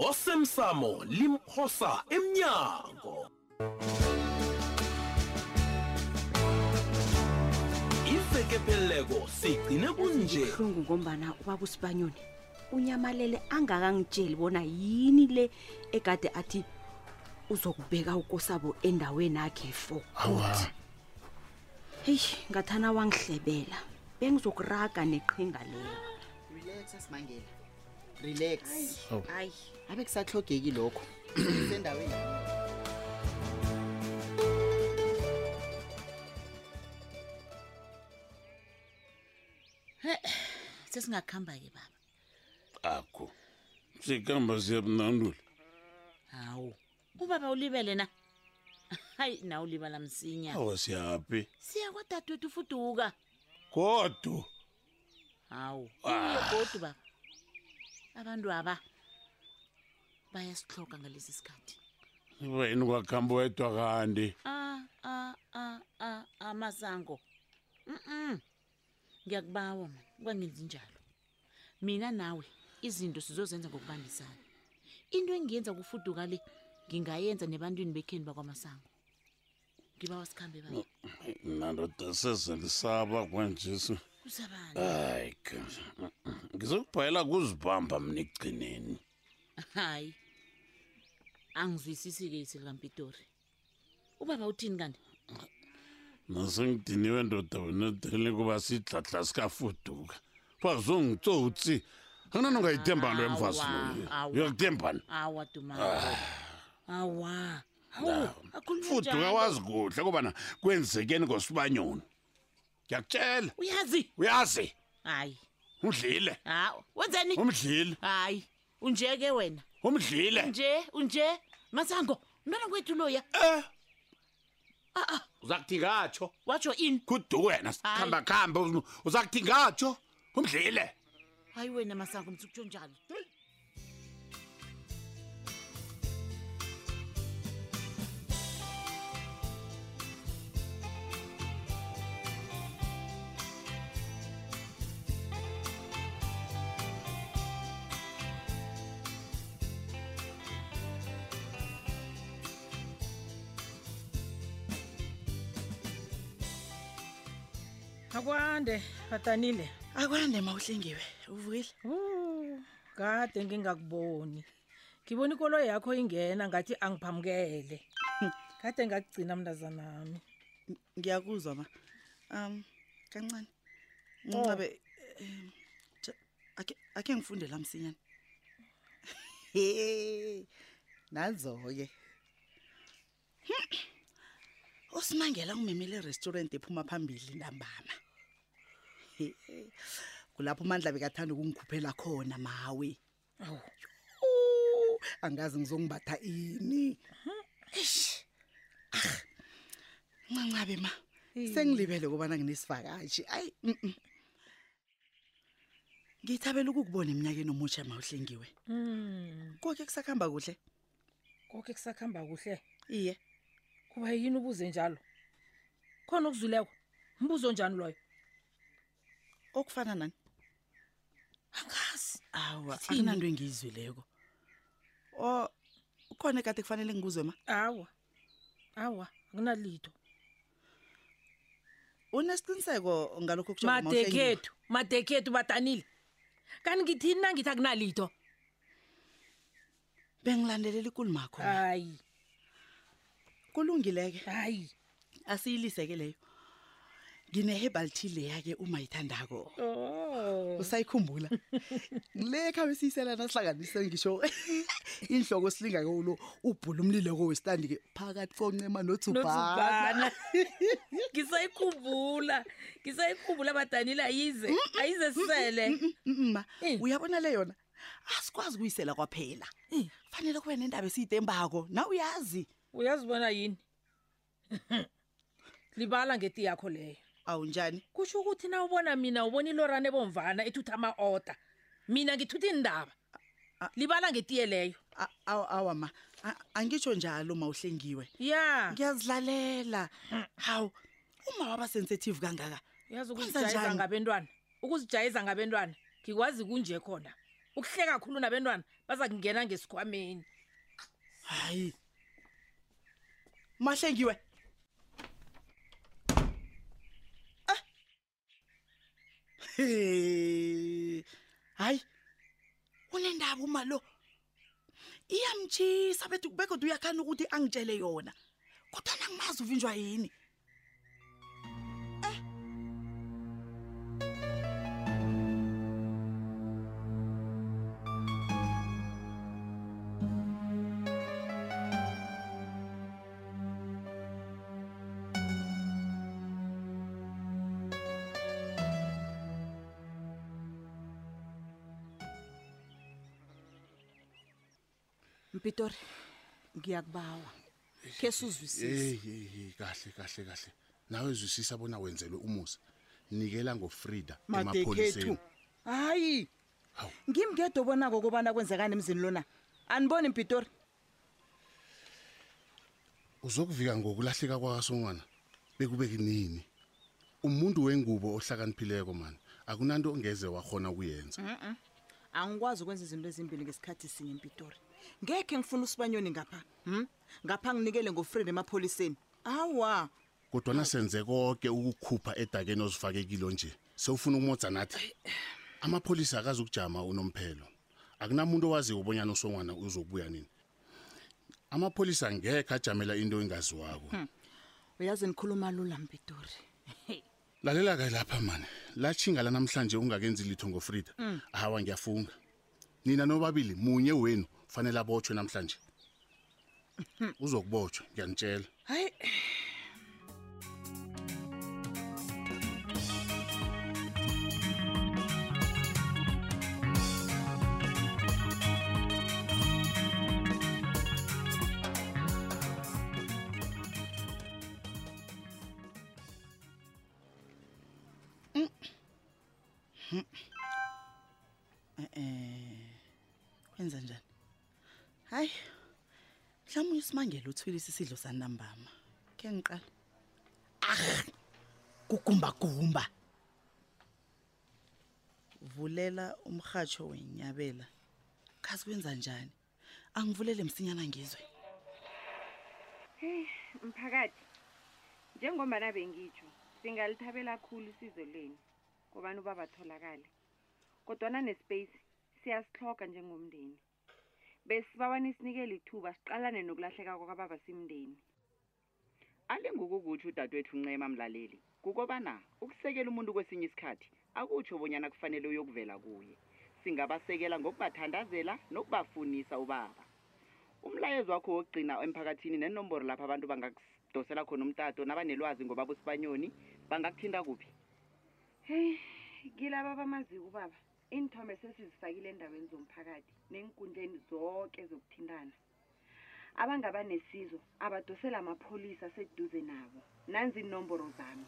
osemsamo limphosa emnyango. Iveke pheleleko sigcine kunje. Buhlungu ngombana ubaba usibanyoni unyamalele angakangitsheli bona yini le egade athi uzokubeka ukosabo endaweni akhe for awa. Heyi ngathana wangihlebela bengizokuraga neqhinga leyo relax asimangela relax. Hayi abe kusahlogeki lokho. Sendaweni sesingakuhamba-ke baba. Akho. Sikamba siyabunandula hawu. Ubaba ulibele na? Hayi na ulibala msinya awa siyaphi siya kwadadewethu fuduka kodwa hawu. Iye godu baba. Abantu aba bayasihloga ngalesi sikhathi. Wena kwakhamba wedwa kanti? Amasango mm ngiyakubawa man. Kwangenzi njalo. Mina nawe izinto sizozenza ngokubambisana. Into engiyenza kufuduka le ngingayenza nebantwini bekheni bakwamasango. Ngibawa sikhambe baba nandoda sezelisaba kwanjesu kusabani hayi ngizokubhayela kuzibamba mna ekugcineni. Hayi. Angizwisisi-ke isikampitori ubaba uthini kanti? Nasengidiniwe ndoda wena dele kuba sidladla sikafuduka. Bazongitsotsi anginanongayithemba nto emfasi Awa, loyo awa. uyakuthembani awa dumao awa. Hawu akhulume fuduka wazi kuhle kubana kwenzekeni ngosibanyoni. Ngiyakutshela. Uyazi? Uyazi. Hayi. Umdlile. Hawu wenzeni? Umdlile. Hayi unje-ke wena. Umdlile. Nje unje. Masango mntwana kwethu loya. Eh. Uzakuthi ngatsho? Watsho ini? Kudu wena sikhamba khamba uzakuthi ngatsho? Umdlile. Hayi wena masango mtsukutsho njalo akwande badanile. Akwande mawuhlengiwe. Uvukile? Kade ngingakuboni. Ngibona ikolo yakho ingena ngathi angiphamukele. Kade ngakugcina mntazanami ngiyakuzwa ma. Um kancane. Ncabe em, cha- akhe akhe ngifunde la msinyane. Nazo-ke usimangela ungimemele erestaurant ephuma phambili ntambama. Kulapho umandla bekathanda ukungikhuphela khona mawe. Awu. Angazi ngizongibatha ini. Eish. Ah, ncancabe ma sengilibele kubana nginesivakashi ayi ngiyithabela ukukubona eminyakeni omutsha mawuhlengiwe Mm, konke kusakuhamba kuhle? Konke kusakuhamba kuhle? Iye. Kuba yini ubuze njalo? Khona okuzwileko mbuzo njani loyo? Okufana nani? Angazi. Awa akunanto engiyizwileko. O ukhona ekade kufanele ngibuzwe ma? Awa awa akunalitho. Unesiqiniseko ngalokho madekhethu madekhethu badanile. Kanti ngithini na ngithi akunalitho? Bengilandelela ikulumakho hayi kulungileke? Hayi asiyilise-ke leyo. Ngine-herbal tea leya-ke uma yithandako. Oh. Usayikhumbula le khabe siyiselana sihlanganise ngisho inhloko silinga kulo ubhula umlilo-ko wesitandi-ke phakathi koncema nothubhana. Ngisayikhumbula. Ngisayikhumbula badanile ayize ayize sisele. Ma. Eh. uyabona le yona? Asikwazi ukuyisela kwaphela. Fanele kube nendaba esiyitembako. Na uyazi? Uyazibona yini? Libala ngeti yakho leyo. Awunjani? Kusho ukuthi na ubona mina ubona ilorane ebomvana ethutha ama-oda. Mina ngithutha indaba. Libala ngetiye leyo. awa ma. Angitsho njalo ma uhlengiwe. Ya. Ngiyazilalela. Hawu uma waba sensitive kangaka yazi Kwenza ukuzijayeza njani? ngabentwana? Ukuzijayeza ngabentwana ngikwazi kunje khona. Ukuhleka kakhulu nabantwana baza kungena ngesikhwameni. Hayi mahlengiwe. Ah. Hayi unendaba uma lo. Iyamtshisa bethu bekodwa uyakhana ukuthi angitshele yona. Kodwa nangimazi uvinjwa yini? Mpitori ngiyakubawa ke suzwisise hey hey kahle kahle kahle. Nawe zwisisa bona wenzelwe umusa. Nikela ngofrida emapholiseni. Hayi. Ngimngedo obonako kobana kwenzekani emzini lona. Aniboni mpitori. Uzokuvika ngokulahleka kwakasongwana. Bekube kunini umuntu wengubo ohlakaniphileko mani akunanto ongeze wakhona ukuyenza. Angikwazi ukwenza izinto ezimbili ngesikhathi sinye mpitori ngekhe ngifuna usibanyoni ngapha hm? ngapha nginikele ngofrida emapholiseni. Awa. Kodwana senze konke ukukhupha edakeni ozifakekilo nje. Sewufuna ukumodza nathi. Amapholisa akazi ukujama unomphelo. Akunamuntu owaziyo ubonyana usongwana uzokubuya nini. Amapholisa angekhe ajamela into engaziwako. Uyazi nikhuluma lula mpitori lalela ke lapha mani. Latshinga la namhlanje ungakenzi litho ngofrida. Hawa ngiyafunga. Nina nobabili munye wenu fanele abotshwe namhlanje. Uzokubotshwa ngiyanitshela hayi eh kwenza njani? Hayi mhlawumbe usimangele uthwilisa isidlo sanambama ke ngiqala. Ah kugumba gumba vulela umhatsho wenyabela. Kazi kwenza njani? Angivulele msinyana ngizwe. Mphakathi njengombana bengitsho singalithabela khulu isizo lenu. Kobana ubaba atholakale kodwana nespace siyasihloga njengomndeni. Besibawa nisinikele ithuba siqalane nokulahleka kwakababa simndeni. Alingukukutsho udadewethu uncema mlaleli kukobana ukusekela umuntu kwesinye isikhathi akutsho bonyana kufanele uyokuvela kuye. Singabasekela ngokubathandazela nokubafunisa ubaba. Umlayezo wakho wokugcina emphakathini nenomboro lapho abantu bangadosela khona umtato nabanelwazi ngobaba usibanyoni bangakuthinta kuphi? Heyi kilaba bamaziko ubaba iinthombe sesizifakile endaweni zomphakathi neenkundleni zonke zokuthintana. Abangaba nesizo abadosela amapholisa aseduze nabo. Nanzi inomboro zami.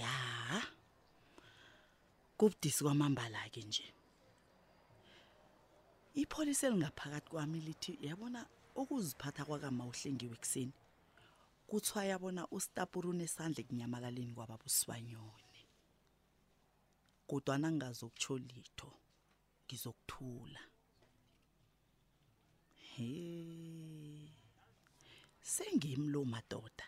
Ya kubudisi kwamambala ke nje. Ipholisa elingaphakathi kwami lithi yabona ukuziphatha kwakama uhlengiwe ekuseni kuthiwa yabona ustapuru unesandla ekunyamalaleni kwababa usibanyoni. Kodwana ngingazokutsho litho ngizokuthula. He sengimlo madoda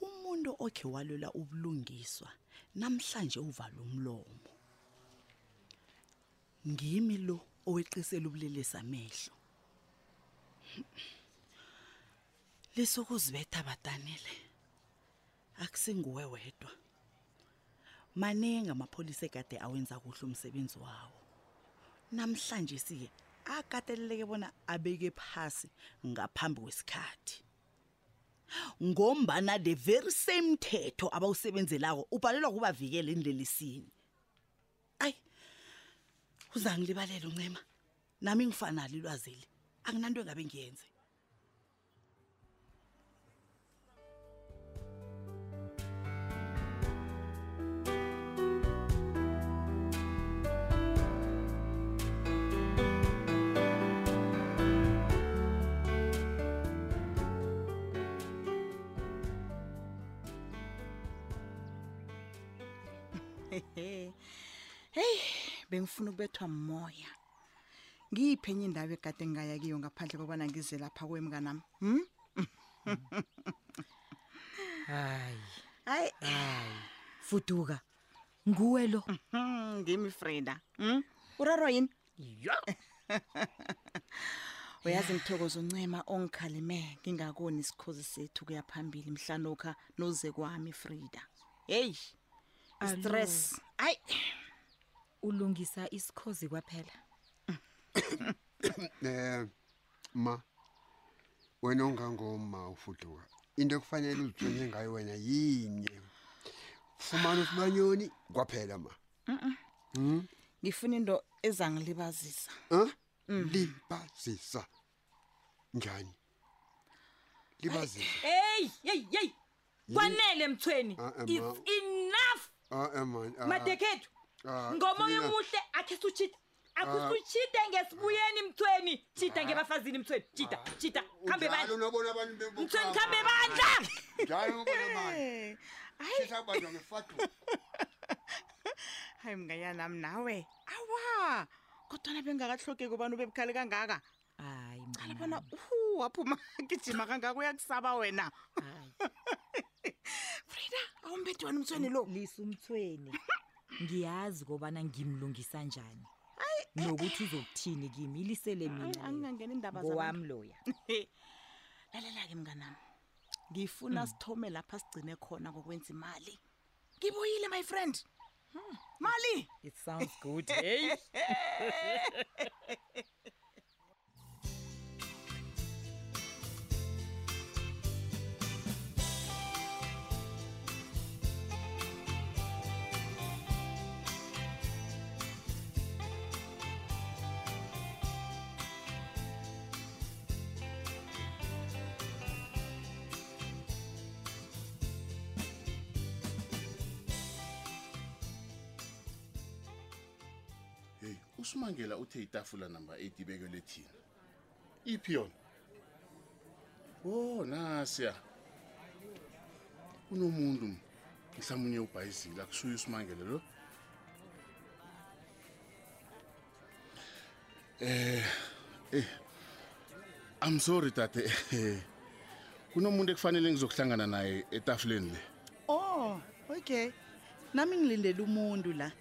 umuntu okhe walwela ubulungiswa namhlanje uvala umlomo. Ngimi lo oweqisela ubulelesi amehlo. Lisukuzibetha badanile akusinguwe wedwa. Maningi amapholisa ekade awenza kuhle umsebenzi wawo. Namhlanje siye akateleleke bona abeke phasi ngaphambi kwesikhathi. Ngombana the very same mthetho abawusebenzelako ubhalelwa kubavikela endlelisini. Ayi uzangilibalela uncema? Nami ngifanele ilwazeli akunanto engabe ngiyenze. Bengifuna ukubethwa moya. Ngiyiphi enye indawo egade ngingaya kiyo ngaphandle kokubana ngize lapha kwemnganami hm hayi. Hayi. Fuduka. Nguwe lo? Mhm, ngimi frida. Hm urarwa yini? Ya uyazi ngithokoza uncema ongikhalime ngingakoni isikhozi sethu kuya phambili mhlanokha noze kwami frida. Heyi stress. Ayi. Ulungisa isikhozi kwaphela. Eh ma wena ongangoma ufuduka into ekufanele uzitshwenye ngayo wena yinye fumana usibanyoni kwaphela ma. Mhm ngifuna into ezangilibazisa. Eh libazisa. Njani? Libazisa. Hey hey hey. Kwanele mthweni. Ah, eh, madekhethu ngomoya omuhle akhe sutshita akusutshite ngesibuyeni mthweni. Tshita ngebafazini mthweni. Tshita tshita khambe bandlamthweni khambe bandla. Hayi. Mnganyanami nawe awa kodwana bengakahlogeki ubani ubebukhali kangaka. Hayi cala bona waphuma gijima kangaka uyakusaba wena. Hayi. awumbethi wena umthweni lo lisumthweni ngiyazi kobana ngimlungisa njani. Nokuthi uzokuthini kimi ilisele mina. angingangena indaba ngowami loya. Lalela-ke mnganami. Ngifuna sithome lapha sigcine khona ngokwenza imali. Ngibuyile my friend. Hmm, mali! It sounds good hey. hey usumangela uthe itafula namba 8 ibekelwe thina. Iphi yona? Oh nasiya unomuntu mhlawumunye ubhayizile akusuye usumangele lo. Eh eh I'm sorry tate. Eh, kunomuntu ekufanele ngizokuhlangana naye etafuleni le? Oh okay. Nami ngilindele umuntu la.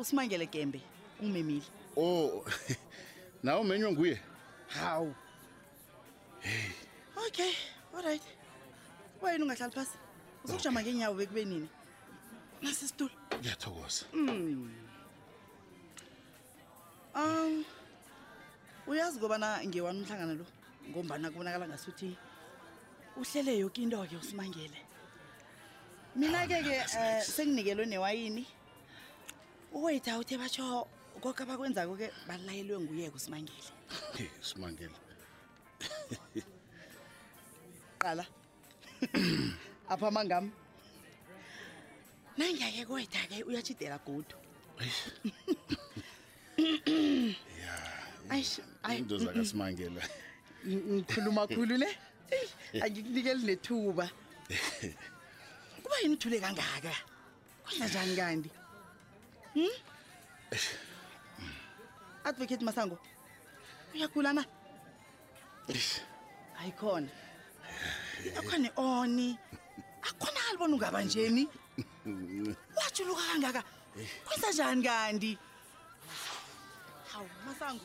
Usimangele gembe umemile. Oh nawe menywe nguye hawu. Okay alright wena ungahlali phasi? Uzokujama ngenyawo bekube nini? Nasisitulo ngiyathokoza. Mm. Um uyazi kobana ngewani umhlangano lo? Ngombana kubonakala ngasuthi uhlele yoke into-ke usimangele. Mina-ke ke um senginikelwe newayini. Uwetha uthe batsho koke abakwenzako-ke balayelwe nguyeke usimangele simangele. Qala. Apha amangami nangiyake kwetha-ke uyatshidela godu. Into zakasimangela ng- ngikhuluma khulu le. Angikunikeli nethuba. Kuba yini uthule kangaka? Kwenza njani kanti? Hmm? Advocate masango uyagula na ayikhona. Akhona oni akhonali bona ungaba njeni? Wajuluka kangaka? Kwenza njani kanti? Hawu masango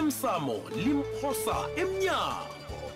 namsamo limphosa emnyango.